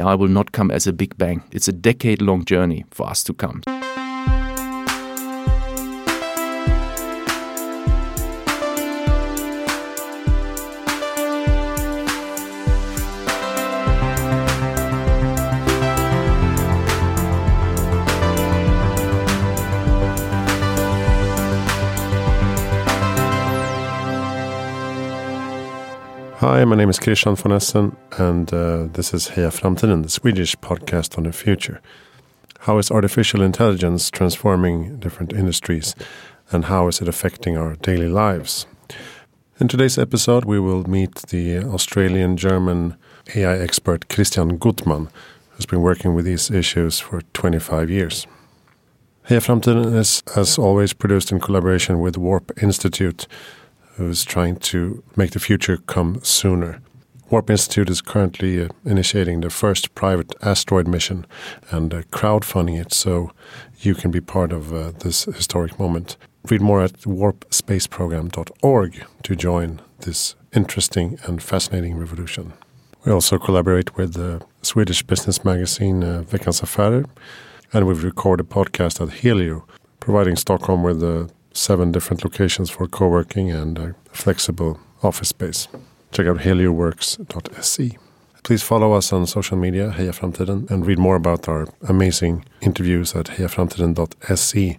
AI will not come as a big bang. It's a decade long journey for us to come. My name is Christian von Essen, and uh, this is Heja Framtiden, the Swedish podcast on the future. How is artificial intelligence transforming different industries, and how is it affecting our daily lives? In today's episode, we will meet the Australian German AI expert Christian Guttmann, who's been working with these issues for 25 years. Heja Framtiden is, as always, produced in collaboration with Warp Institute who's trying to make the future come sooner. Warp Institute is currently uh, initiating the first private asteroid mission and uh, crowdfunding it so you can be part of uh, this historic moment. Read more at warpspaceprogram.org to join this interesting and fascinating revolution. We also collaborate with the Swedish business magazine uh, Veckans Affärer, and we've recorded a podcast at Helio, providing Stockholm with the seven different locations for co-working and a flexible office space. Check out helioworks.se. Please follow us on social media, Heja Framtiden, and read more about our amazing interviews at hejaframtiden.se.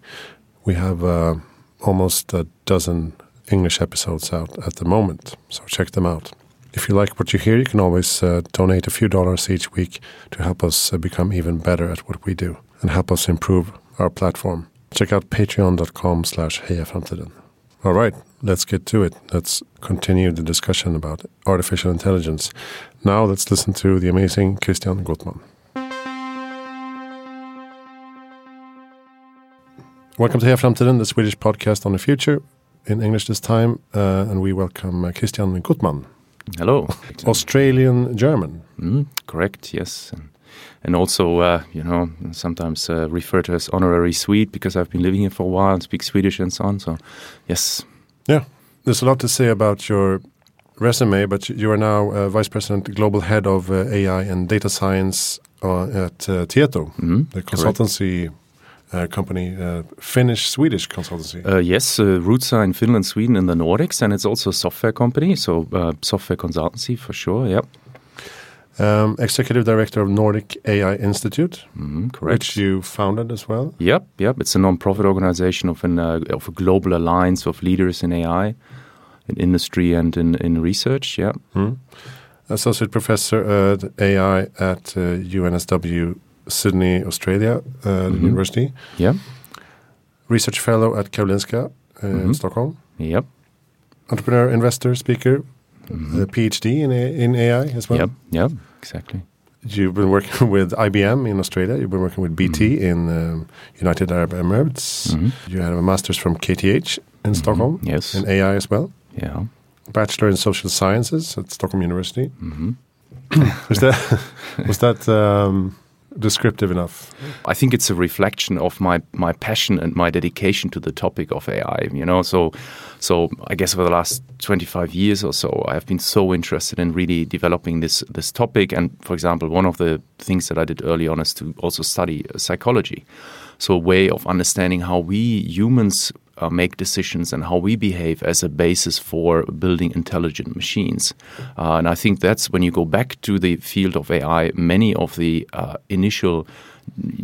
We have uh, almost a dozen English episodes out at the moment, so check them out. If you like what you hear, you can always uh, donate a few dollars each week to help us uh, become even better at what we do and help us improve our platform. Check out patreon.com slash hejaframtiden. All right, let's get to it. Let's continue the discussion about artificial intelligence. Now let's listen to the amazing Christian Guttmann. Welcome to Heja Framtiden, the Swedish podcast on the future, in English this time, uh, and we welcome uh, Christian Guttmann. Hello. Australian German. Mm, correct, yes. And and also, uh, you know, sometimes uh, referred to as honorary Swede because I've been living here for a while and speak Swedish and so on. So, yes. Yeah, there's a lot to say about your resume, but you are now uh, vice president, global head of uh, AI and data science uh, at uh, Tieto, mm -hmm. the consultancy. Uh, company, uh, Finnish Swedish consultancy. Uh, yes, roots are in Finland, Sweden, and the Nordics, and it's also a software company, so software consultancy for sure. Yep. Um, executive director of Nordic AI Institute, mm, correct. which you founded as well. Yep, yep. It's a non-profit organization of an uh, of a global alliance of leaders in AI, in industry and in in research. Yeah. Mm. Associate professor at AI at uh, UNSW Sydney, Australia uh, mm -hmm. University. Yeah. Research fellow at Karolinska uh, -hmm. in Stockholm. Yep. Entrepreneur, investor, speaker, mm-hmm. a PhD in a, in AI as well. Yep, yep, exactly. You've been working with IBM in Australia. You've been working with BT mm-hmm. in um, United Arab Emirates. Mm-hmm. You have a master's from KTH in mm-hmm. Stockholm. Yes, in AI as well. Yeah, bachelor in social sciences at Stockholm University. Mm-hmm. was that was that um, descriptive enough? I think it's a reflection of my my passion and my dedication to the topic of AI. You know, so so I guess for the last 25 years or so, I have been so interested in really developing this this topic. And for example, one of the things that I did early on is to also study psychology. So a way of understanding how we humans uh, make decisions and how we behave as a basis for building intelligent machines. Uh, and I think that's when you go back to the field of AI, many of the uh, initial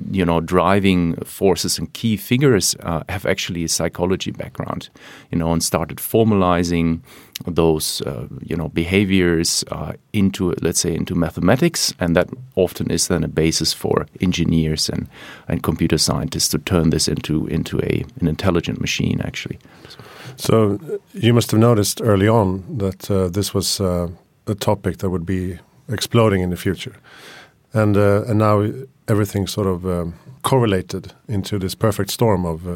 you know driving forces and key figures uh, have actually a psychology background you know and started formalizing those uh, you know behaviors uh, into let's say into mathematics and that often is then a basis for engineers and and computer scientists to turn this into into a an intelligent machine actually. So you must have noticed early on that uh, this was uh, a topic that would be exploding in the future. And uh, and now everything sort of um, correlated into this perfect storm of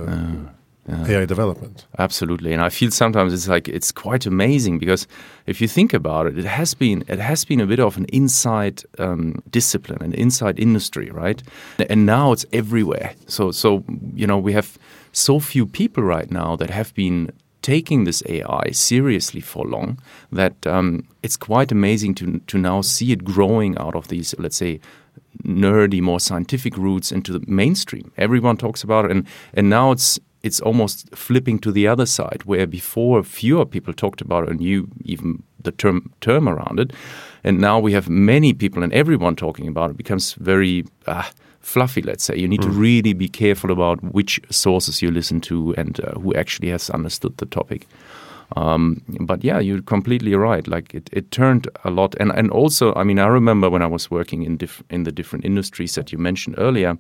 uh. AI development. Absolutely, and I feel sometimes it's like it's quite amazing because if you think about it, it has been it has been a bit of an inside um, discipline, an inside industry, right? And now it's everywhere. So so you know we have so few people right now that have been taking this AI seriously for long that um, it's quite amazing to to now see it growing out of these, let's say, nerdy, more scientific roots into the mainstream. Everyone talks about it, and and now it's it's almost flipping to the other side, where before fewer people talked about it and knew even the term term around it, and now we have many people and everyone talking about it. it becomes very uh, fluffy. Let's say you need mm. to really be careful about which sources you listen to and uh, who actually has understood the topic. Um, but yeah, you're completely right. Like it, it turned a lot, and and also, I mean, I remember when I was working in diff- in the different industries that you mentioned earlier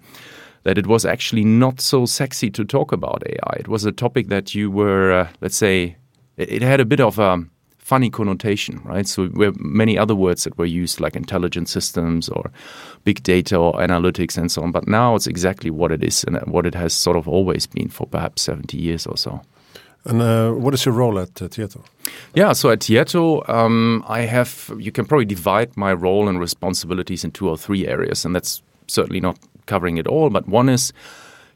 that it was actually not so sexy to talk about AI. It was a topic that you were, uh, let's say, it, it, had a bit of a funny connotation, right? So many other words that were used, like intelligent systems or big data or analytics and so on. But now it's exactly what it is and what it has sort of always been for perhaps 70 years or so. And uh, what is your role at uh, Tieto? Yeah, so at Tieto, um, I have, you can probably divide my role and responsibilities in two or three areas, and that's certainly not covering it all, but one is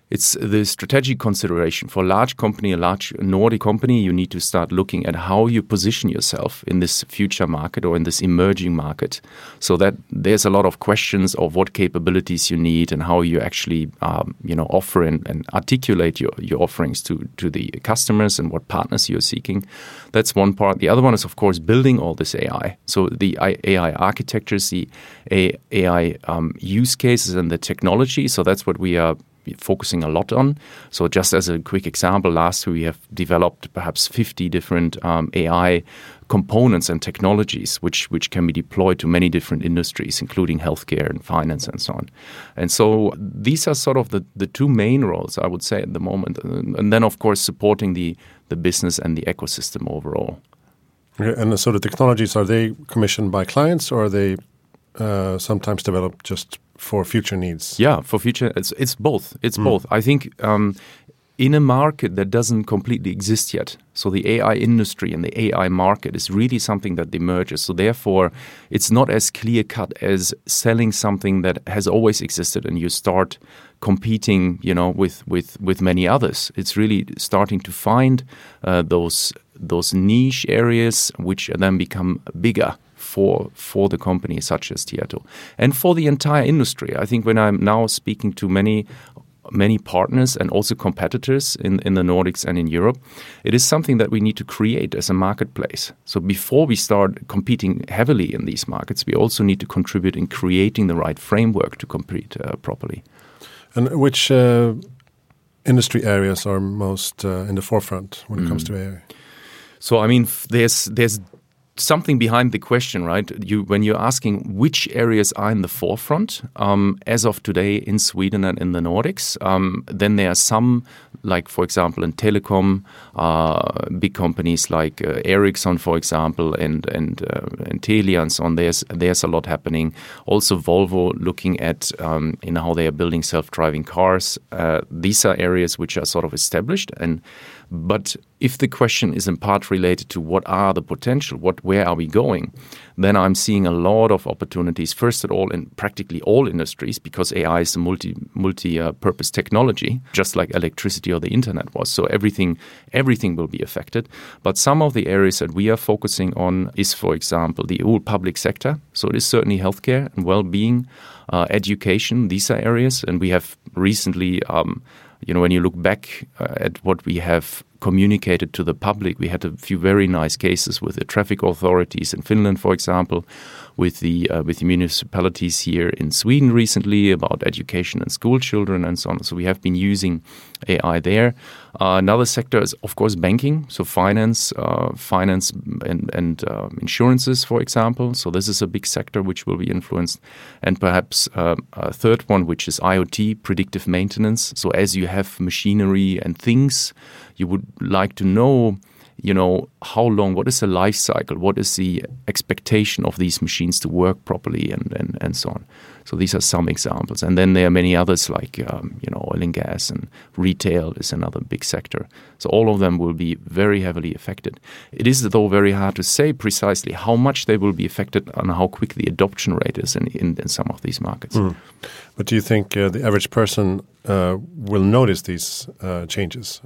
it's the strategic consideration for a large company, a large Nordic company. You need to start looking at how you position yourself in this future market or in this emerging market, so that there's a lot of questions of what capabilities you need and how you actually, um, you know, offer and, and, articulate your, your offerings to to the customers and what partners you're seeking. That's one part. The other one is, of course, building all this AI. So the AI architectures, the AI um, use cases, and the technology. So that's what we are focusing a lot on. So, just as a quick example, last year we have developed perhaps 50 different um, AI components and technologies which which can be deployed to many different industries, including healthcare and finance and so on. And so these are sort of the, the two main roles I would say at the moment. And then of course supporting the the business and the ecosystem overall. Okay, and so the technologies are they commissioned by clients or are they uh, sometimes developed just for future needs? Yeah, for future, it's it's both. It's mm. both. I think um, in a market that doesn't completely exist yet. So the AI industry and the AI market is really something that emerges. So therefore, it's not as clear cut as selling something that has always existed and you start competing, you know, with with with many others. It's really starting to find uh, those those niche areas which then become bigger for for the company such as Tieto and for the entire industry. I think when I'm now speaking to many many partners and also competitors in, in the Nordics and in Europe, it is something that we need to create as a marketplace. So before we start competing heavily in these markets, we also need to contribute in creating the right framework to compete uh, properly. And which uh, industry areas are most uh, in the forefront when it mm. comes to AI? So I mean, there's there's something behind the question, right? You when you're asking which areas are in the forefront um, as of today in Sweden and in the Nordics, um, then there are some, like for example in telecom, uh, big companies like uh, Ericsson, for example, and and uh, and Telia and so on. There's there's a lot happening. Also Volvo looking at um, in how they are building self-driving cars. Uh, these are areas which are sort of established and but if the question is in part related to what are the potential, what where are we going, then I'm seeing a lot of opportunities. First of all, in practically all industries, because AI is a multi multi uh, purpose technology, just like electricity or the internet was. So everything everything will be affected. But some of the areas that we are focusing on is, for example, the whole public sector. So it is certainly healthcare and well being, uh, education. These are areas, and we have recently. Um, you know, when you look back uh, at what we have communicated to the public, we had a few very nice cases with the traffic authorities in Finland, for example, with the uh, with the municipalities here in Sweden recently about education and school children and so on. So we have been using AI there. Uh, another sector is of course banking, so finance, uh, finance and, and uh, insurances, for example. So this is a big sector which will be influenced, and perhaps uh, a third one which is IoT, predictive maintenance. So as you have machinery and things, you would like to know you know, how long, what is the life cycle, what is the expectation of these machines to work properly, and, and, and so on. So these are some examples. And then there are many others like, um, you know, oil and gas and retail is another big sector. So all of them will be very heavily affected. It is, though, very hard to say precisely how much they will be affected and how quick the adoption rate is in, in, in some of these markets. Mm. But do you think uh, the average person uh, will notice these uh, changes?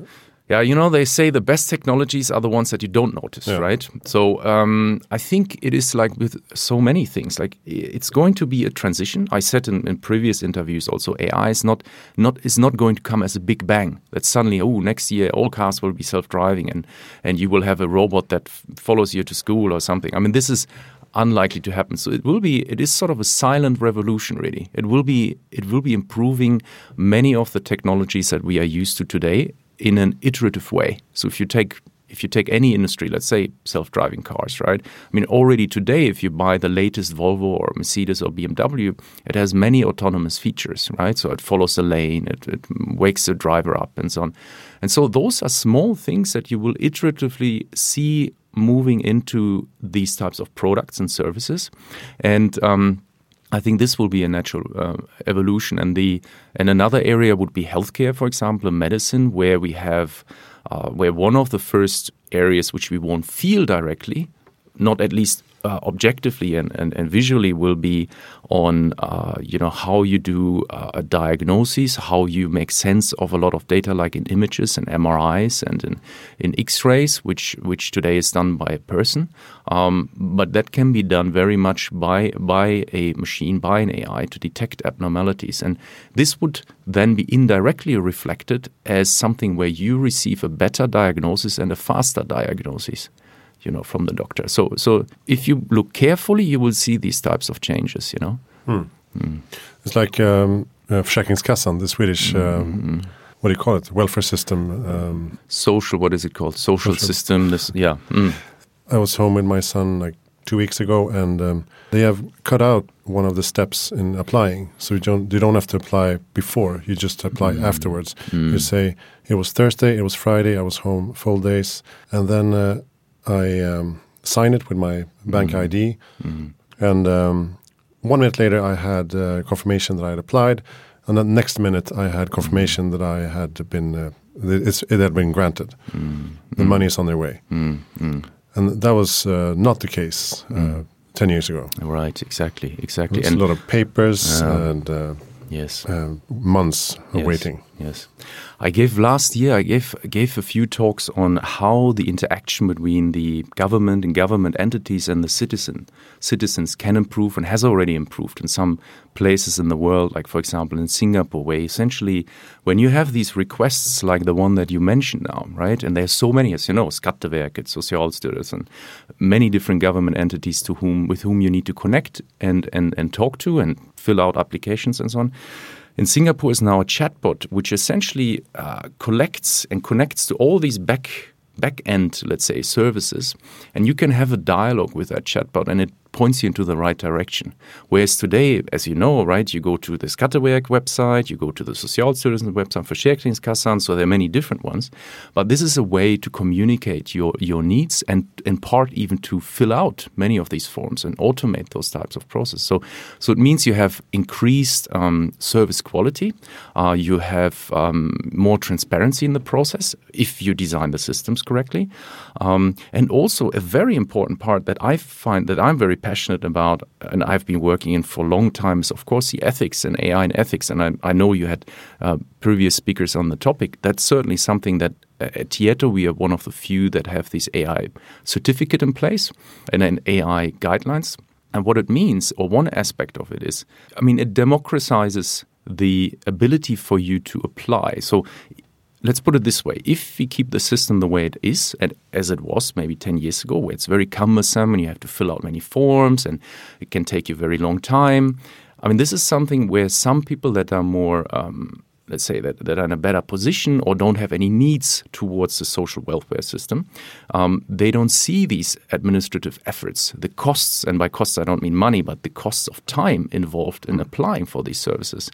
Yeah, you know, they say the best technologies are the ones that you don't notice, Yeah. right? So um, I think it is like with so many things. Like it's going to be a transition. I said in, in previous interviews also, AI is not not is not going to come as a big bang. That suddenly, oh, next year all cars will be self-driving, and and you will have a robot that f- follows you to school or something. I mean, this is unlikely to happen. So it will be it is sort of a silent revolution really. It will be it will be improving many of the technologies that we are used to today in an iterative way. So if you take if you take any industry, let's say self-driving cars, right? I mean, already today, if you buy the latest Volvo or Mercedes or BMW, it has many autonomous features, right? So it follows the lane, it, it wakes the driver up, and so on. And so those are small things that you will iteratively see moving into these types of products and services, and um, I think this will be a natural uh, evolution, and the and another area would be healthcare, for example, medicine, where we have uh, where one of the first areas which we won't feel directly, not at least uh, objectively and, and, and visually, will be on uh, you know how you do uh, a diagnosis, how you make sense of a lot of data, like in images and MRIs and in, in X-rays, which which today is done by a person, um, but that can be done very much by by a machine, by an AI to detect abnormalities, and this would then be indirectly reflected as something where you receive a better diagnosis and a faster diagnosis you know, from the doctor. So, so if you look carefully, you will see these types of changes. You know, It's like um, uh, Försäkringskassan, the Swedish, Mm-hmm. um, what do you call it, welfare system. Um, social. What is it called? Social, Social. system. This, yeah. Mm. I was home with my son like two weeks ago, and um, they have cut out one of the steps in applying. So you don't you don't have to apply before; you just apply afterwards. You say it was Thursday, it was Friday, I was home full days, and then uh, I um, sign it with my bank ID, and um, one minute later I had uh, confirmation that I had applied, and the next minute I had confirmation that I had been uh, it's, it had been granted. The money is on their way. And that was uh, not the case uh, 10 years ago. Right. Exactly. Exactly. It's a lot of papers and uh, yes. uh, months of Yes, waiting. Yes, I gave last year. I gave gave a few talks on how the interaction between the government and government entities and the citizen citizens can improve and has already improved in some places in the world. Like for example in Singapore, where essentially when you have these requests like the one that you mentioned now, right? And there's so many, as you know, Skatteverket, Socialstyrelsen, and many different government entities to whom with whom you need to connect and and and talk to and fill out applications and so on. In Singapore is now a chatbot which essentially uh, collects and connects to all these back back end, let's say, services, and you can have a dialogue with that chatbot, and it points you into the right direction. Whereas today, as you know, right, you go to the Skatteverket website, you go to the Socialstyrelsen website, Försäkringskassan, so there are many different ones. But this is a way to communicate your, your needs and in part even to fill out many of these forms and automate those types of processes. So, so it means you have increased um, service quality, uh, you have um, more transparency in the process if you design the systems correctly, um, and also a very important part that I find that I'm very passionate about, and I've been working in for a long time, is of course the ethics and AI and ethics. And I, I know you had uh, previous speakers on the topic. That's certainly something that uh, at Tieto we are one of the few that have this AI certificate in place and then AI guidelines. And what it means, or one aspect of it is, I mean, it democratizes the ability for you to apply. So let's put it this way. If we keep the system the way it is as it was maybe 10 years ago where it's very cumbersome and you have to fill out many forms and it can take you a very long time i mean this is something where some people that are more um, let's say that, that are in a better position or don't have any needs towards the social welfare system um, they don't see these administrative efforts the costs and by costs i don't mean money but the costs of time involved in applying for these services.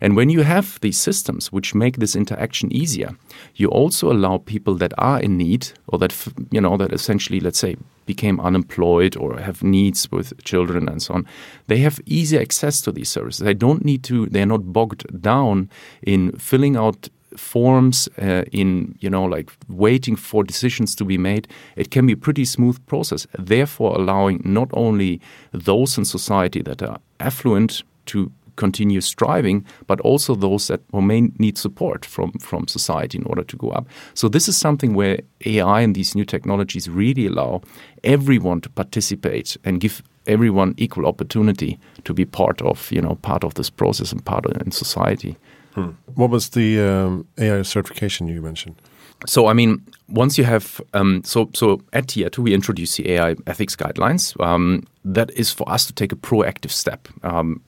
And when you have these systems which make this interaction easier you also allow people that are in need or that you know that essentially let's say became unemployed or have needs with children and so on, they have easy access to these services. They don't need to, they're not bogged down in filling out forms uh, in you know like waiting for decisions to be made it can be a pretty smooth process therefore allowing not only those in society that are affluent to continue striving, but also those that may need support from, from society in order to go up. So this is something where AI and these new technologies really allow everyone to participate and give everyone equal opportunity to be part of you know part of this process and part of in society. Hmm. What was the um, AI certification you mentioned? So I mean, once you have um, so so at Tieto we introduce the AI ethics guidelines. Um, that is for us to take a proactive step um,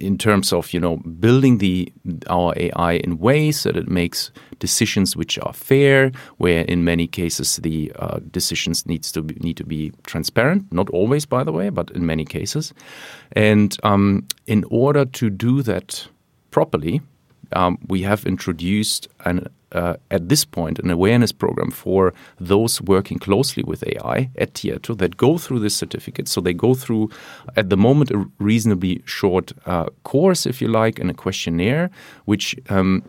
in terms of you know building the our AI in ways that it makes decisions which are fair, where in many cases the uh, decisions needs to be, need to be transparent. Not always, by the way, but in many cases. And um, in order to do that properly, um, we have introduced an uh, at this point an awareness program for those working closely with AI at Tieto that go through this certificate. So they go through, at the moment, a reasonably short uh, course, if you like, and a questionnaire, which um,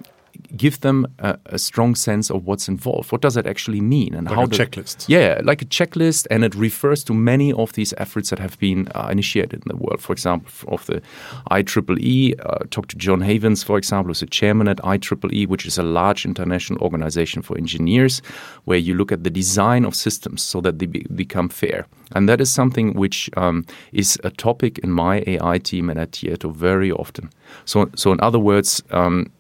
give them a, a, strong sense of what's involved. What does that actually mean, and like how a the, checklist? Yeah, like a checklist, and it refers to many of these efforts that have been uh, initiated in the world. For example, of the IEEE, uh, talk to John Havens, for example, who's a chairman at IEEE, which is a large international organization for engineers, where you look at the design of systems so that they be, become fair. And that is something which um, is a topic in my AI team and at Tieto very often. So, so in other words, um,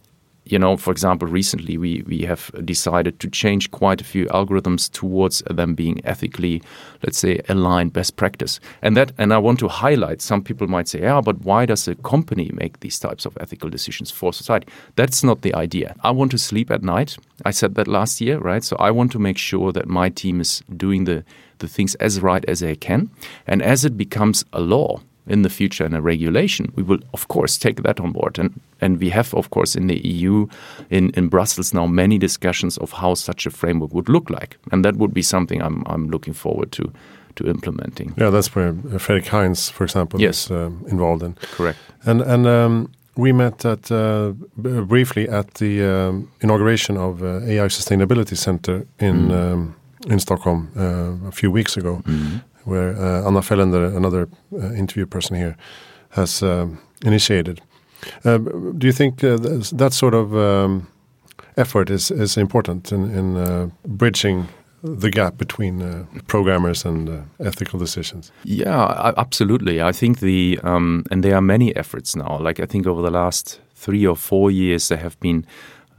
you know, for example, recently we, we have decided to change quite a few algorithms towards them being ethically, let's say, aligned best practice. And that, and I want to highlight. Some people might say, "Yeah, but why does a company make these types of ethical decisions for society?" That's not the idea. I want to sleep at night. I said that last year, right? So I want to make sure that my team is doing the the things as right as they can, and as it becomes a law in the future and a regulation, we will of course take that on board. And and we have of course in the EU, in, in Brussels now many discussions of how such a framework would look like. And that would be something I'm I'm looking forward to to implementing. Yeah, that's where Fredrik Heintz, for example, yes. is um, involved in. Correct. And and um, we met at uh, briefly at the um, inauguration of uh, AI Sustainability Center in mm. um, in Stockholm uh, a few weeks ago, mm where uh, Anna Felländer, another uh, interview person here, has um, initiated. Um, do you think uh, that sort of um, effort is, is important in, in bridging the gap between uh, programmers and uh, ethical decisions? Yeah, absolutely. I think the um, and there are many efforts now. Like I think over the last three or four years, there have been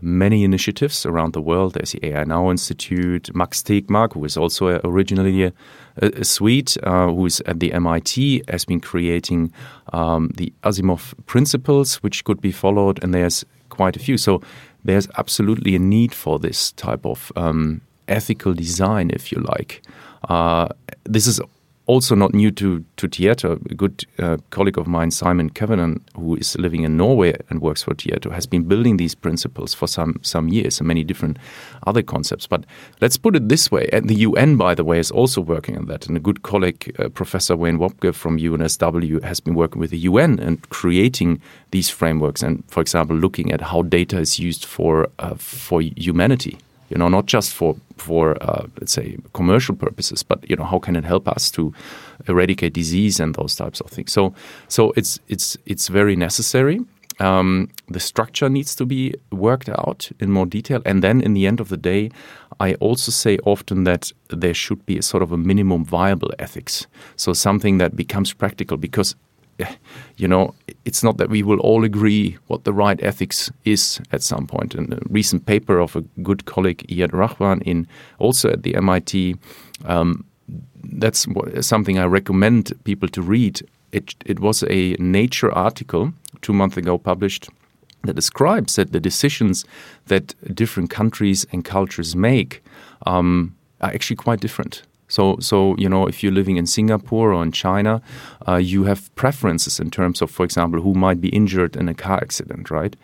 many initiatives around the world. There's the AI Now Institute, Max Tegmark, who is also originally a, a Swede, uh, who is at the MIT, has been creating um, the Asilomar principles, which could be followed, and there's quite a few. So there's absolutely a need for this type of um, ethical design, if you like. Uh, this is also not new to, to Tieto. A good uh, colleague of mine, Simon Kevanan, who is living in Norway and works for Tieto, has been building these principles for some, some years and many different other concepts. But let's put it this way. And the UN, by the way, is also working on that. And a good colleague, uh, Professor Wayne Wobcke from UNSW, has been working with the UN and creating these frameworks and, for example, looking at how data is used for, uh, for humanity you know, not just for for uh, let's say commercial purposes, but you know, how can it help us to eradicate disease and those types of things? So, so it's it's it's very necessary. Um, the structure needs to be worked out in more detail, and then in the end of the day, I also say often that there should be a sort of a minimum viable ethics. So something that becomes practical because you know, it's not that we will all agree what the right ethics is at some point. And a recent paper of a good colleague, Iyad Rahwan, in also at the MIT, um, that's something I recommend people to read. It, it was a Nature article two months ago published that describes that the decisions that different countries and cultures make um, are actually quite different. So, so you know, if you're living in Singapore or in China, uh, you have preferences in terms of, for example, who might be injured in a car accident, right?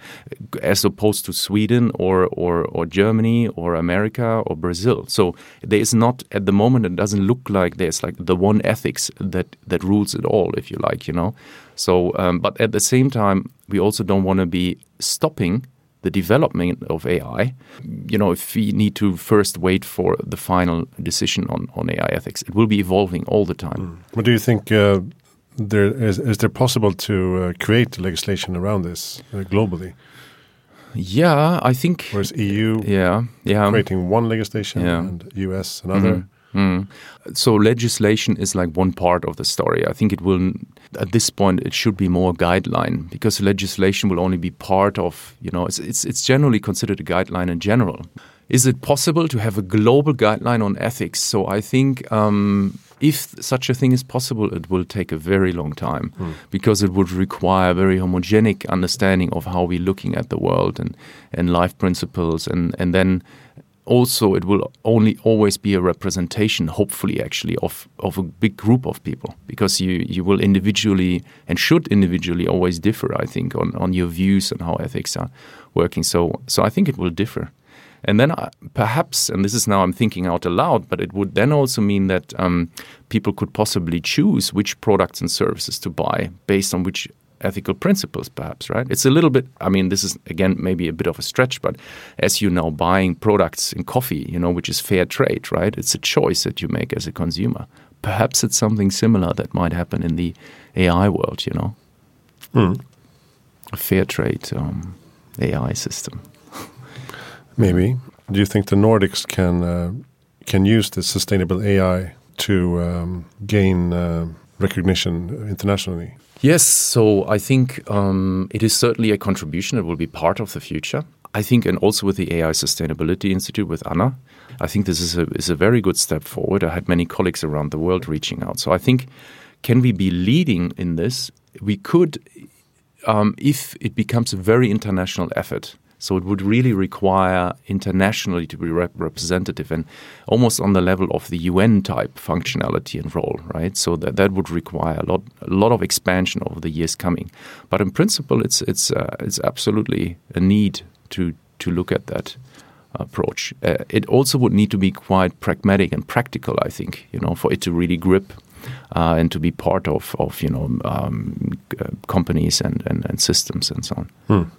As opposed to Sweden or or, or Germany or America or Brazil. So there is not at the moment. It doesn't look like there's like the one ethics that that rules it all, if you like, you know. So, um, but at the same time, we also don't want to be stopping the development of AI, you know, if we need to first wait for the final decision on, on AI ethics, it will be evolving all the time. Mm. But do you think uh, there is, is there possible to uh, create legislation around this uh, globally? Yeah, I think. Whereas EU, yeah, yeah, creating one legislation Yeah. and US another. Mm. So legislation is like one part of the story. I think it will, at this point, it should be more guideline because legislation will only be part of, you know, it's, it's, it's generally considered a guideline in general. Is it possible to have a global guideline on ethics? So I think um, if such a thing is possible, it will take a very long time because it would require a very homogenic understanding of how we're looking at the world and, and life principles and, and then also it will only always be a representation hopefully actually of, of a big group of people because you, you will individually and should individually always differ i think on, on your views on how ethics are working. So so i think it will differ. And then uh, perhaps and this is now i'm thinking out aloud but it would then also mean that um, people could possibly choose which products and services to buy based on which ethical principles perhaps right it's a little bit i mean this is again maybe a bit of a stretch but as you now buying products in coffee you know which is fair trade right it's a choice that you make as a consumer perhaps it's something similar that might happen in the ai world you know Mm. a fair trade um, ai system Maybe. Do you think the Nordics can uh, can use this sustainable AI to um, gain uh, recognition internationally? Yes, so I think um, it is certainly a contribution. It will be part of the future. I think, and also with the AI Sustainability Institute with Anna, I think this is a, is a very good step forward. I had many colleagues around the world reaching out. So I think, can we be leading in this? We could, um, if it becomes a very international effort. So it would really require internationally to be rep- representative and almost on the level of the UN type functionality and role, right? So that that would require a lot a lot of expansion over the years coming. But in principle, it's it's uh, it's absolutely a need to to look at that approach. Uh, it also would need to be quite pragmatic and practical, I think, you know, for it to really grip uh, and to be part of of you know um, uh, companies and, and and systems and so on. Hmm.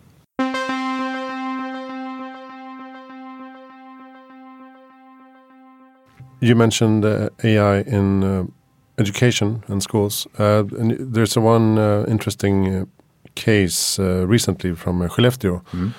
You mentioned uh, AI in uh, education and schools. Uh, and there's a one uh, interesting uh, case uh, recently from uh, Skellefteå Mhm.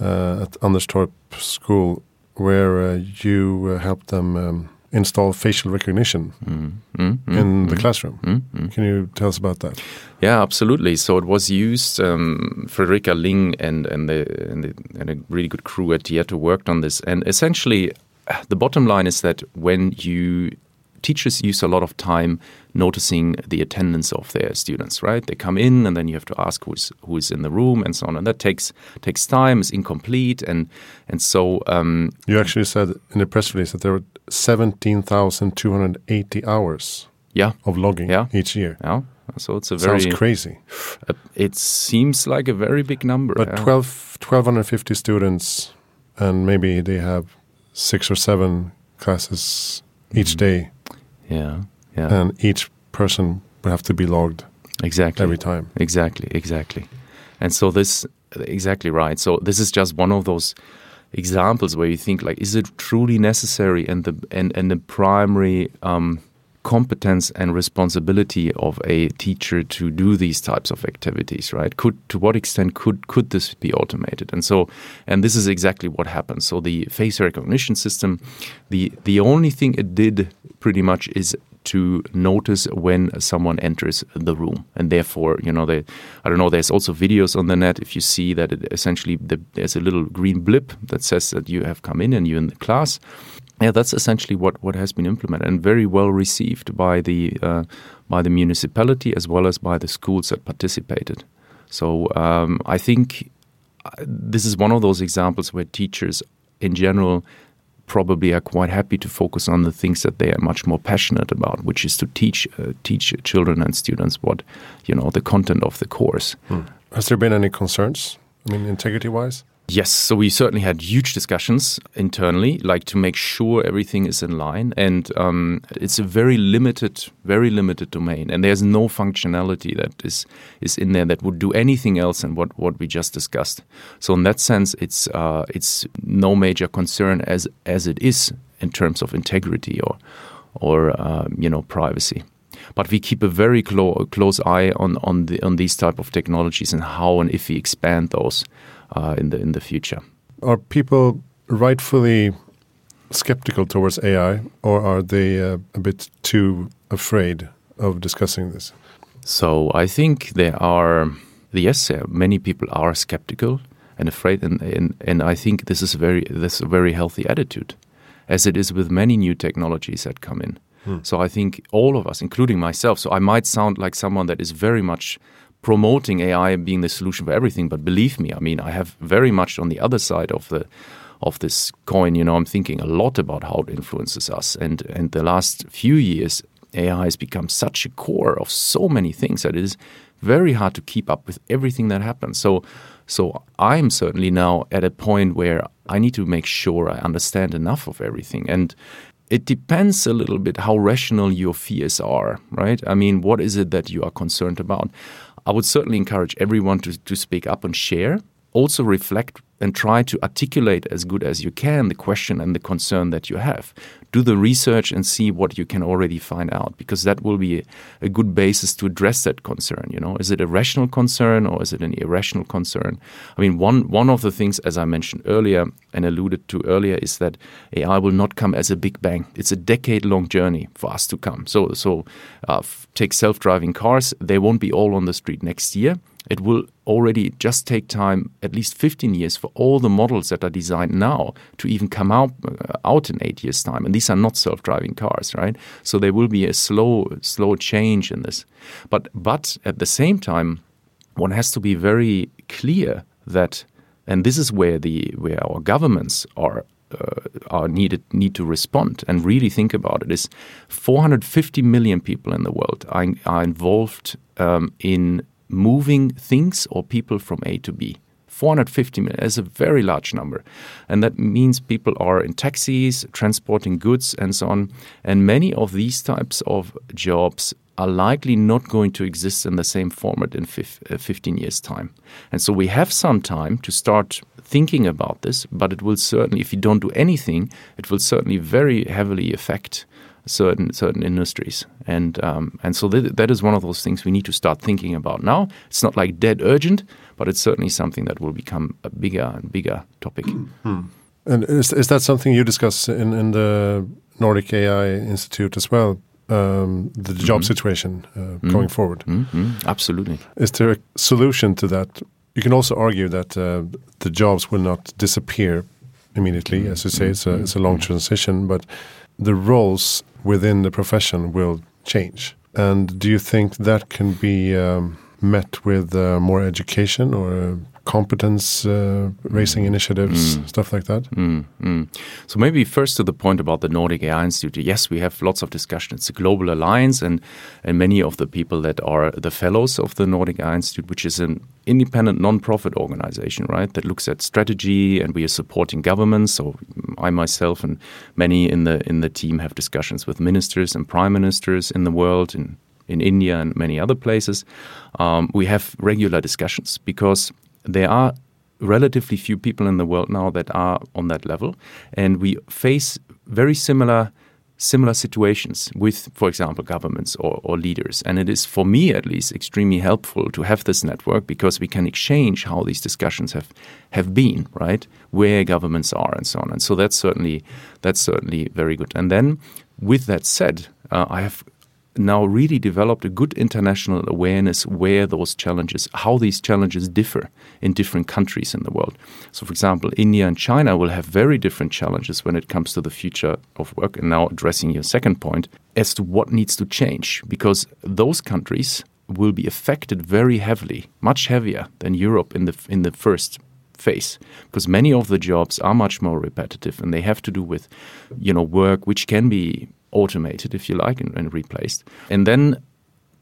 uh, at Anderstorp School where uh, you uh, helped them um, install facial recognition Mm, mm, mm, in the mm, classroom. mm, mm. Can you tell us about that? Yeah, absolutely. So it was used. Um, Frederica Ling and and the, and the and a really good crew at Tieto worked on this. And essentially, the bottom line is that when you teachers use a lot of time noticing the attendance of their students, right? They come in and then you have to ask who's who's in the room and so on, and that takes takes time. It's incomplete, and and so um, You actually said in the press release that there were 17,280 hours yeah, of logging Yeah. each year. yeah. So it's a very. Sounds crazy. uh, it seems like a very big number. But yeah. 12, 1,250 students, and maybe they have six or seven classes each Mhm. day, Yeah, yeah. and each person would have to be logged exactly. every time. Exactly, exactly. And so this exactly right. So this is just one of those examples where you think like, is it truly necessary? And the and, and the primary um, competence and responsibility of a teacher to do these types of activities, right? Could to what extent could could this be automated? And so, and this is exactly what happens. So the face recognition system, the the only thing it did pretty much is to notice when someone enters the room and therefore you know they i don't know there's also videos on the net if you see that it essentially the, there's a little green blip that says that you have come in and you're in the class yeah that's essentially what what has been implemented and very well received by the uh, by the municipality as well as by the schools that participated so um, i think uh, this is one of those examples where teachers in general probably are quite happy to focus on the things that they are much more passionate about, which is to teach uh, teach children and students what you know the content of the course. Has there been any concerns? I mean, integrity wise? Yes, so we certainly had huge discussions internally, like to make sure everything is in line. And um, it's a very limited, very limited domain, and there's no functionality that is is in there that would do anything else than what what we just discussed. So in that sense, it's uh, it's no major concern as as it is in terms of integrity or or um, you know privacy. but we keep a very clo- close eye on on the on these type of technologies and how and if we expand those uh, in the in the future. Are people rightfully skeptical towards AI, or are they uh, a bit too afraid of discussing this? So I think there are yes, many people are skeptical and afraid, and, and, and I think this is very this is a very healthy attitude, as it is with many new technologies that come in. Hmm. So I think all of us, including myself, so I might sound like someone that is very much promoting AI being the solution for everything, but believe me, I mean I have very much on the other side of the of this coin, you know, I'm thinking a lot about how it influences us. And and the last few years, AI has become such a core of so many things that it is very hard to keep up with everything that happens. So so I'm certainly now at a point where I need to make sure I understand enough of everything. And it depends a little bit how rational your fears are, right? I mean, what is it that you are concerned about? I would certainly encourage everyone to, to speak up and share also reflect and try to articulate as good as you can the question and the concern that you have. Do the research and see what you can already find out, because that will be a, good basis to address that concern. You know, is it a rational concern or is it an irrational concern? I mean, one one of the things, as I mentioned earlier and alluded to earlier, is that AI will not come as a big bang. It's a decade-long journey for us to come. So, so uh, take self-driving cars; they won't be all on the street next year it will already just take time, at least 15 years, for all the models that are designed now to even come out uh, out in eight years' time. And these are not self-driving cars, right? So there will be a slow, slow change in this. But but at the same time, one has to be very clear that, and this is where the where our governments are uh, are needed need to respond and really think about it is 450 million people in the world are, are involved um, in moving things or people from A to B. 450 million is a very large number. And that means people are in taxis, transporting goods, and so on. And many of these types of jobs are likely not going to exist in the same format in uh, 15 years' time. And so we have some time to start thinking about this, but it will certainly, if you don't do anything, it will certainly very heavily affect certain certain industries, and um, and so th- that is one of those things we need to start thinking about now. It's not like dead urgent, but it's certainly something that will become a bigger and bigger topic. Hmm. And is is that something you discuss in in the Nordic AI Institute as well? Um, the job mm -hmm. situation uh, mm -hmm. going forward. Mm -hmm. Absolutely. Is there a solution to that? You can also argue that uh, the jobs will not disappear immediately. As you say, it's a, mm-hmm. it's a long transition, but the roles within the profession will change. And do you think that can be um, met with uh, more education or competence uh, raising initiatives, mm. stuff like that? Mm, mm. So maybe first to the point about the Nordic AI Institute. Yes, we have lots of discussion. It's a global alliance, and and many of the people that are the fellows of the Nordic AI Institute, which is an independent non-profit organization, right, that looks at strategy, and we are supporting governments. So I myself and many in the in the team have discussions with ministers and prime ministers in the world in in India and many other places, um, we have regular discussions because there are relatively few people in the world now that are on that level, and we face very similar similar situations with, for example, governments or, or, leaders. And it is, for me at least, extremely helpful to have this network because we can exchange how these discussions have, have been, right? Where governments are and so on. And so that's certainly that's certainly very good. And then, with that said, uh, I have now really developed a good international awareness where those challenges, how these challenges differ in different countries in the world. So, for example, India and China will have very different challenges when it comes to the future of work. And now, addressing your second point as to what needs to change, because those countries will be affected very heavily, much heavier than Europe in the in the first phase because many of the jobs are much more repetitive and they have to do with you know work which can be automated, if you like, and, and replaced. And then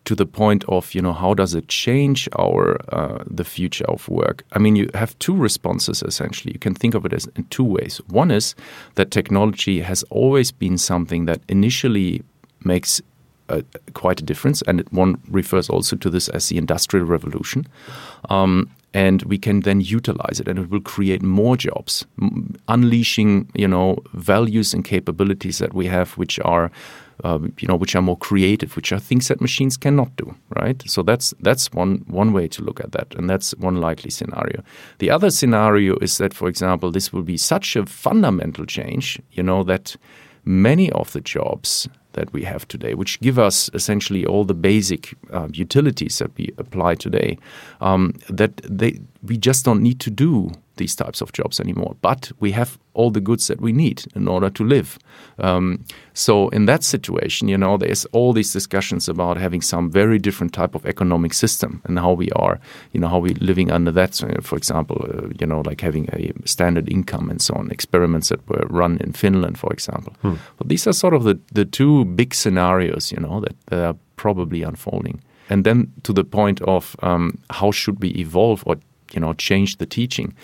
to the point of you know how does it change our uh, the future of work? I mean you have two responses essentially. You can think of it as in two ways. One is that technology has always been something that initially makes quite a difference and it, one refers also to this as the industrial revolution. Um, and we can then utilize it and it will create more jobs unleashing you know values and capabilities that we have which are um, you know, which are more creative, which are things that machines cannot do, right? So that's that's one one way to look at that, and that's one likely scenario. The other scenario is that, for example, this will be such a fundamental change, you know, that many of the jobs that we have today, which give us essentially all the basic uh, utilities that we apply today, um, that they we just don't need to do these types of jobs anymore. But we have all the goods that we need in order to live. Um, so in that situation, you know, there's all these discussions about having some very different type of economic system and how we are, you know, how we're living under that. So, for example, uh, you know, like having a standard income and so on. Experiments that were run in Finland, for example. Hmm. But these are sort of the the two big scenarios, you know, that, that are probably unfolding. And then to the point of um, how should we evolve or you know change the teaching.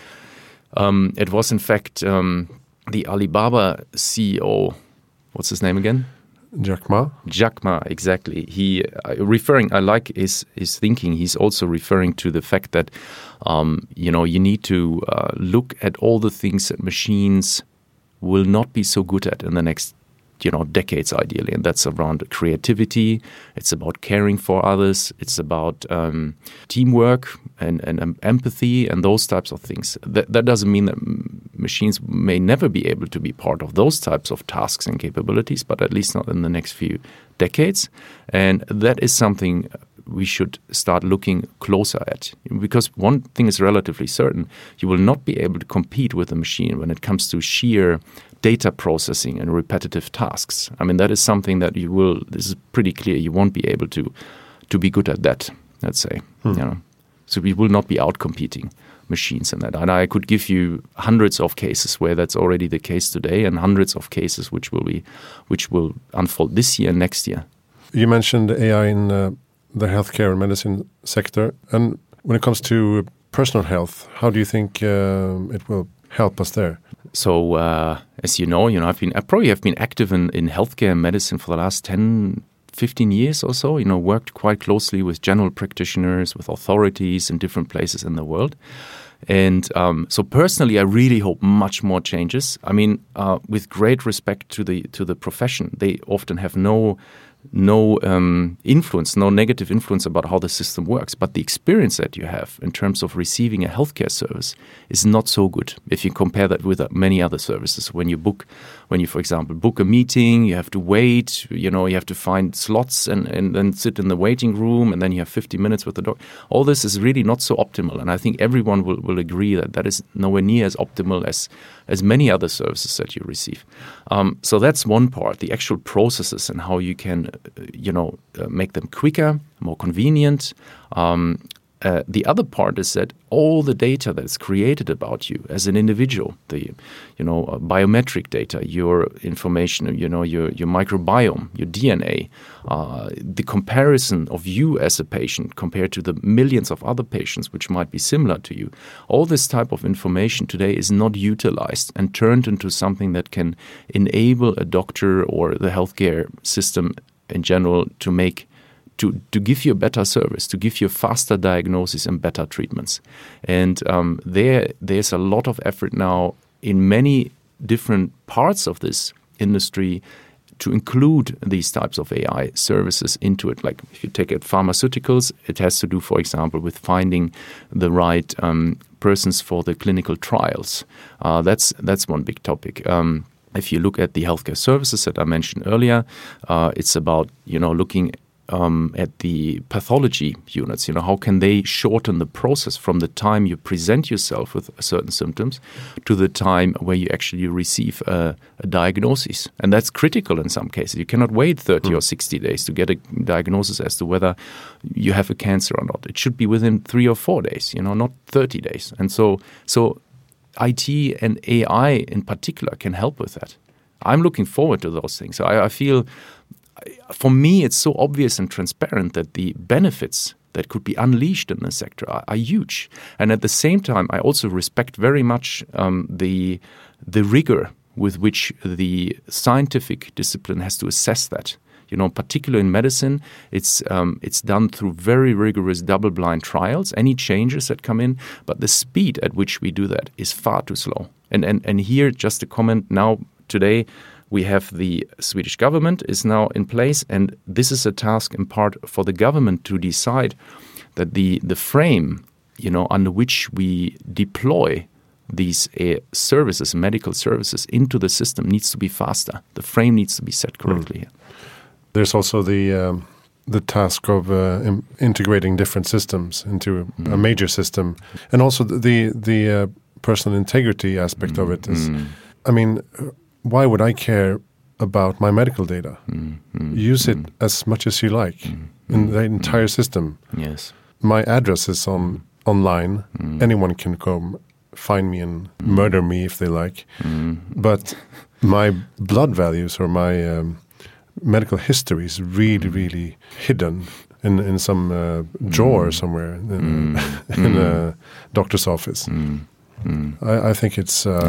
Um, it was in fact um, the Alibaba CEO. What's his name again? Jack Ma. Jack Ma, exactly. He uh, referring. I like his his thinking. He's also referring to the fact that um, you know you need to uh, look at all the things that machines will not be so good at in the next you know decades ideally. And that's around creativity. It's about caring for others. It's about um, teamwork and, and um, empathy and those types of things. That, that doesn't mean that machines may never be able to be part of those types of tasks and capabilities but at least not in the next few decades. And that is something we should start looking closer at. Because one thing is relatively certain. You will not be able to compete with a machine when it comes to sheer data processing and repetitive tasks. I mean, that is something that you will. This is pretty clear. You won't be able to to be good at that. Let's say, hmm. you know, so we will not be out competing machines in that. And I could give you hundreds of cases where that's already the case today, and hundreds of cases which will be which will unfold this year and next year. You mentioned AI in uh, the healthcare and medicine sector, and when it comes to personal health, how do you think uh, it will help us there? So, uh, as you know, you know, I've been, I probably have been active in, in healthcare and medicine for the last 10, 15 years or so, you know, worked quite closely with general practitioners, with authorities in different places in the world. And um, so personally, I really hope much more changes. I mean, uh, with great respect to the to the profession, they often have no no um, influence, no negative influence about how the system works. But the experience that you have in terms of receiving a healthcare service is not so good if you compare that with uh, many other services. When you book, when you, for example, book a meeting, you have to wait, you know, you have to find slots and, and then sit in the waiting room and then you have 50 minutes with the doctor. All this is really not so optimal. And I think everyone will, will agree that that is nowhere near as optimal as as many other services that you receive. Um, so that's one part, the actual processes and how you can, you know, uh, make them quicker, more convenient. Um, uh, the other part is that all the data that's created about you as an individual, the you know uh, biometric data, your information, you know your your microbiome, your DNA, uh, the comparison of you as a patient compared to the millions of other patients which might be similar to you, all this type of information today is not utilized and turned into something that can enable a doctor or the healthcare system in general to make to, to give you a better service, to give you faster diagnosis and better treatments. And um, there there's a lot of effort now in many different parts of this industry to include these types of AI services into it. Like if you take it pharmaceuticals, it has to do, for example, with finding the right um, persons for the clinical trials. Uh, that's that's one big topic. Um, if you look at the healthcare services that I mentioned earlier, uh, it's about you know looking um, at the pathology units. You know, how can they shorten the process from the time you present yourself with certain symptoms to the time where you actually receive a, a diagnosis? And that's critical in some cases. You cannot wait 30 mm. or 60 days to get a diagnosis as to whether you have a cancer or not. It should be within three or four days. You know, not 30 days. And so, so IT and AI in particular can help with that. I'm looking forward to those things. So I, I feel for me, it's so obvious and transparent that the benefits that could be unleashed in this sector are, are, huge. And at the same time, I also respect very much um, the the rigor with which the scientific discipline has to assess that. You know, particularly in medicine, it's um, it's done through very rigorous double-blind trials. Any changes that come in, but the speed at which we do that is far too slow. And and and here, just a comment now today we have the Swedish government is now in place, and this is a task in part for the government to decide that the the frame, you know, under which we deploy these uh, services, medical services, into the system needs to be faster. The frame needs to be set correctly. Mm. There's also the um, the task of uh, integrating different systems into mm. a major system, and also the the uh, personal integrity aspect mm. of it is. Mm. I mean, why would I care about my medical data? Mm. Mm. Use it as much as you like in the entire system. Yes, my address is on online. Anyone can come find me and murder me if they like. But my blood values or my um, medical history is really, really hidden in in some uh, drawer somewhere in, mm. in a doctor's office. Mm. Mm. I, I, think it's uh,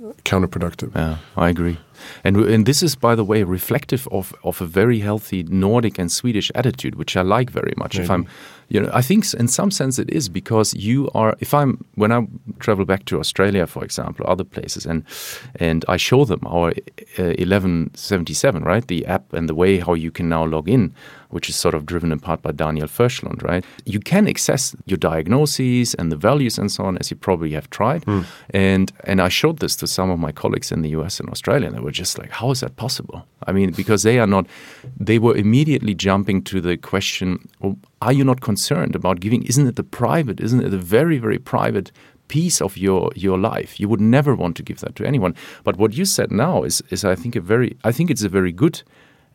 yeah. counterproductive. Yeah, I agree. And, and this is, by the way, reflective of, of a very healthy Nordic and Swedish attitude, which I like very much. Maybe. If I'm you know, I think in some sense it is because you are. If I'm when I travel back to Australia, for example, other places, and and I show them our uh, 1177, right, the app and the way how you can now log in, which is sort of driven in part by Daniel Förslund, right? You can access your diagnoses and the values and so on, as you probably have tried. Mm. And and I showed this to some of my colleagues in the US and Australia, and they were just like, "How is that possible?" I mean, because they are not. They were immediately jumping to the question. Well, are you not concerned about giving? Isn't it the private? Isn't it a very, very private piece of your your life? You would never want to give that to anyone. But what you said now is is I think a very I think it's a very good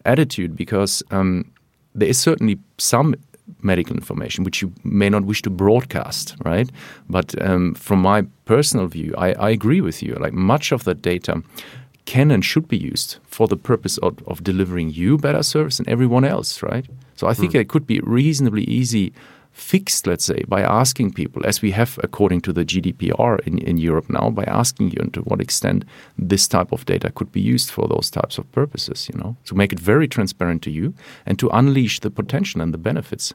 attitude because um, there is certainly some medical information which you may not wish to broadcast, right? But um, from my personal view, I, I agree with you. Like much of that data can and should be used for the purpose of, of delivering you better service and everyone else, right? So I think mm. it could be reasonably easy fixed, let's say, by asking people, as we have according to the GDPR in, in Europe now, by asking you to what extent this type of data could be used for those types of purposes, you know, to make it very transparent to you and to unleash the potential and the benefits.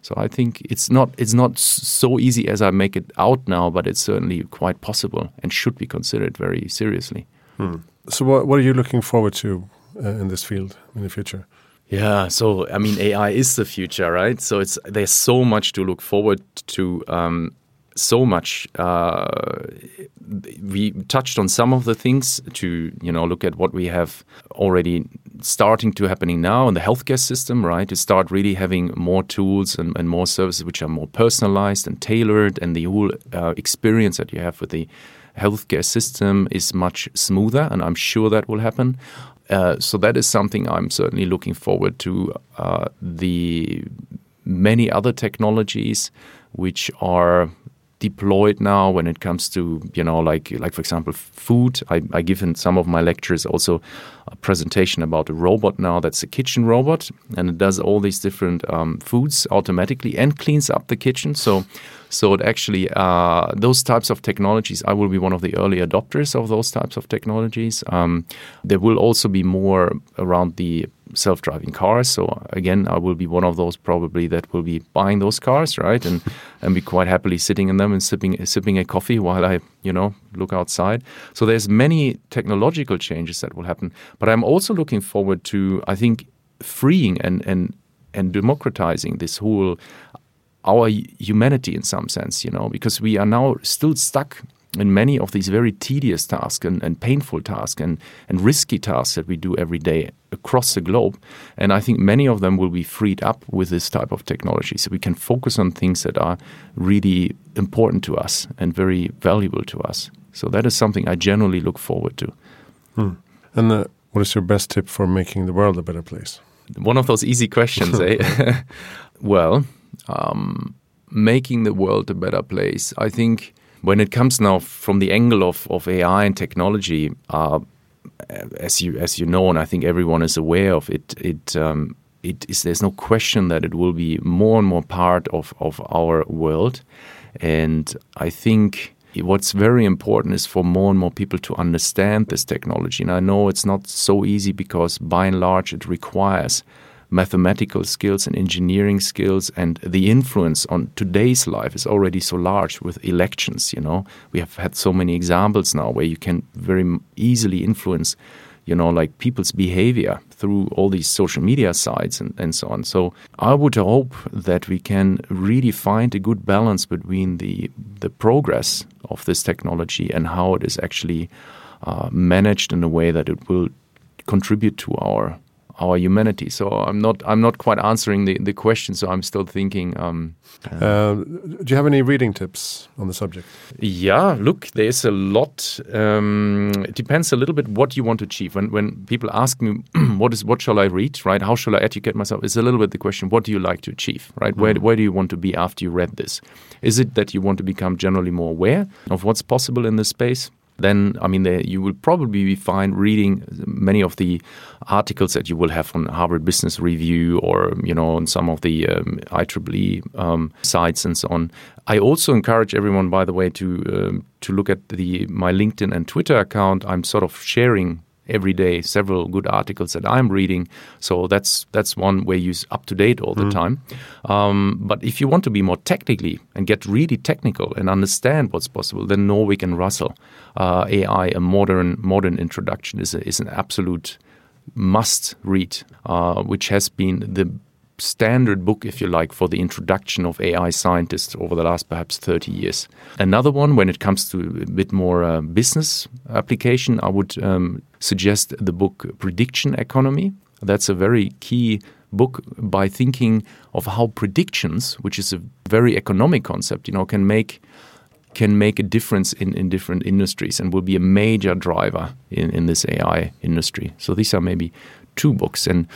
So I think it's not it's not so easy as I make it out now, but it's certainly quite possible and should be considered very seriously. Hmm. So, what, what are you looking forward to uh, in this field in the future? Yeah, so I mean, AI is the future, right? So it's there's so much to look forward to. Um, so much. Uh, we touched on some of the things to you know look at what we have already starting to happening now in the healthcare system, right? To start really having more tools and, and more services which are more personalized and tailored, and the whole uh, experience that you have with the healthcare system is much smoother, and I'm sure that will happen. Uh, so that is something I'm certainly looking forward to. Uh, the many other technologies which are deployed now when it comes to you know like like for example food I, I give in some of my lectures also presentation about a robot now that's a kitchen robot and it does all these different um, foods automatically and cleans up the kitchen. So so it actually uh, those types of technologies I will be one of the early adopters of those types of technologies. Um, there will also be more around the self-driving cars. So again, I will be one of those probably that will be buying those cars, right, and and be quite happily sitting in them and sipping sipping a coffee while I you know look outside. So there's many technological changes that will happen, but I'm also looking forward to I think freeing and and and democratizing this whole our humanity in some sense, you know, because we are now still stuck in many of these very tedious tasks and, and painful tasks and, and risky tasks that we do every day across the globe. And I think many of them will be freed up with this type of technology. So we can focus on things that are really important to us and very valuable to us. So that is something I generally look forward to. Hmm. And uh, what is your best tip for making the world a better place? One of those easy questions, eh? well, um, making the world a better place. I think when it comes now from the angle of, of AI and technology, uh, as you as you know, and I think everyone is aware of it, it um, it is there's no question that it will be more and more part of, of our world, and I think what's very important is for more and more people to understand this technology. And I know it's not so easy because by and large it requires mathematical skills and engineering skills and the influence on today's life is already so large with elections you know we have had so many examples now where you can very easily influence you know, like people's behavior through all these social media sites and, and so on. So I would hope that we can really find a good balance between the the progress of this technology and how it is actually uh, managed in a way that it will contribute to our our humanity. So I'm not I'm not quite answering the, the question. So I'm still thinking. Um, uh, do you have any reading tips on the subject? Yeah, look, there's a lot. Um, it depends a little bit what you want to achieve. When when people ask me what is what shall I read, right? How shall I educate myself? It's a little bit the question. What do you like to achieve, right? Mm. Where where do you want to be after you read this? Is it that you want to become generally more aware of what's possible in this space? Then I mean you will probably be fine reading many of the articles that you will have on Harvard Business Review or you know on some of the um, IEEE um, sites and so on. I also encourage everyone, by the way, to um, to look at the my LinkedIn and Twitter account. I'm sort of sharing every day several good articles that I'm reading. So that's that's one where you're up to date all the mm. time. Um, but if you want to be more technically and get really technical and understand what's possible, then Norvig and Russell uh, AI, a modern modern introduction, is a, is an absolute must read, uh, which has been the standard book, if you like, for the introduction of AI scientists over the last perhaps 30 years. Another one, when it comes to a bit more uh, business application, I would um, suggest the book Prediction Economy. That's a very key book by thinking of how predictions, which is a very economic concept, you know, can make can make a difference in, in different industries and will be a major driver in, in this AI industry. So these are maybe two books. And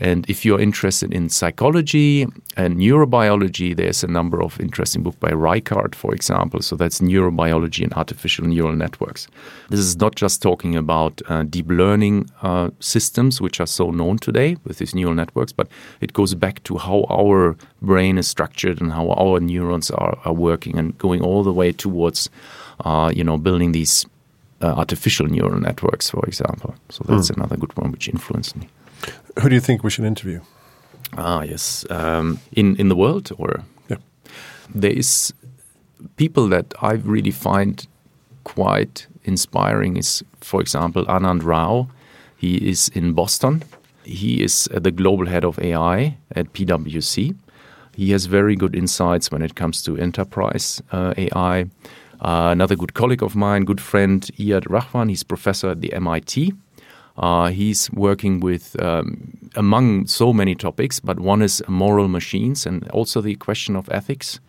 and if you're interested in psychology and neurobiology, there's a number of interesting books by Reichardt, for example. So that's neurobiology and artificial neural networks. This is not just talking about uh, deep learning uh, systems, which are so known today with these neural networks, but it goes back to how our brain is structured and how our neurons are, are working, and going all the way towards, uh, you know, building these uh, artificial neural networks, for example. So that's mm. another good one which influenced me. Who do you think we should interview? Ah, yes, um, in in the world, or yeah, there is people that I really find quite inspiring. Is for example Anand Rao. He is in Boston. He is uh, the global head of AI at PwC. He has very good insights when it comes to enterprise uh, AI. Uh, another good colleague of mine, good friend Iyad Rahwan, he's professor at the MIT. Uh, he's working with, um, among so many topics, but one is moral machines and also the question of ethics.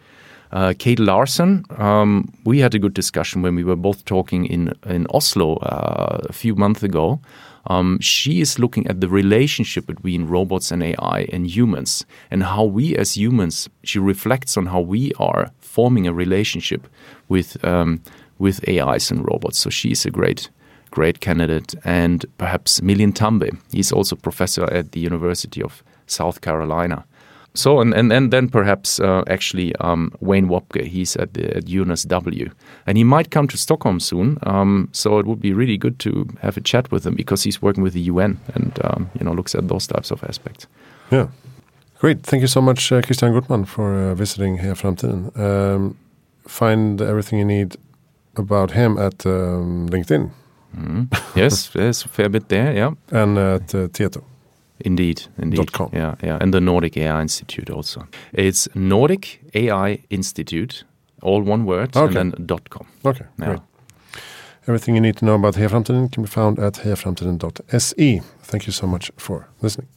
Uh, Kate Larson, um, we had a good discussion when we were both talking in, in Oslo uh, a few months ago. Um, she is looking at the relationship between robots and AI and humans, and how we as humans, she reflects on how we are forming a relationship with um, with AIs and robots. So she's a great great candidate, and perhaps Milind Tambe. He's also professor at the University of South Carolina. So and and, and then perhaps uh, actually um, Wayne Wobcke. He's at the at UNSW, and he might come to Stockholm soon. Um, so it would be really good to have a chat with him because he's working with the UN and um, you know looks at those types of aspects. Yeah, great. Thank you so much, uh, Christian Guttmann, for uh, visiting Heja Framtiden. Um, find everything you need about him at um, LinkedIn. Mm. Yes, there's a fair bit there. Yeah, and at uh, Tieto. Indeed, indeed. .com. Yeah, yeah, and the Nordic AI Institute also. It's Nordic AI Institute, all one word, okay. and then dot .com. Okay, yeah. great. Everything you need to know about Heja Framtiden can be found at hejaframtiden.se. Thank you so much for listening.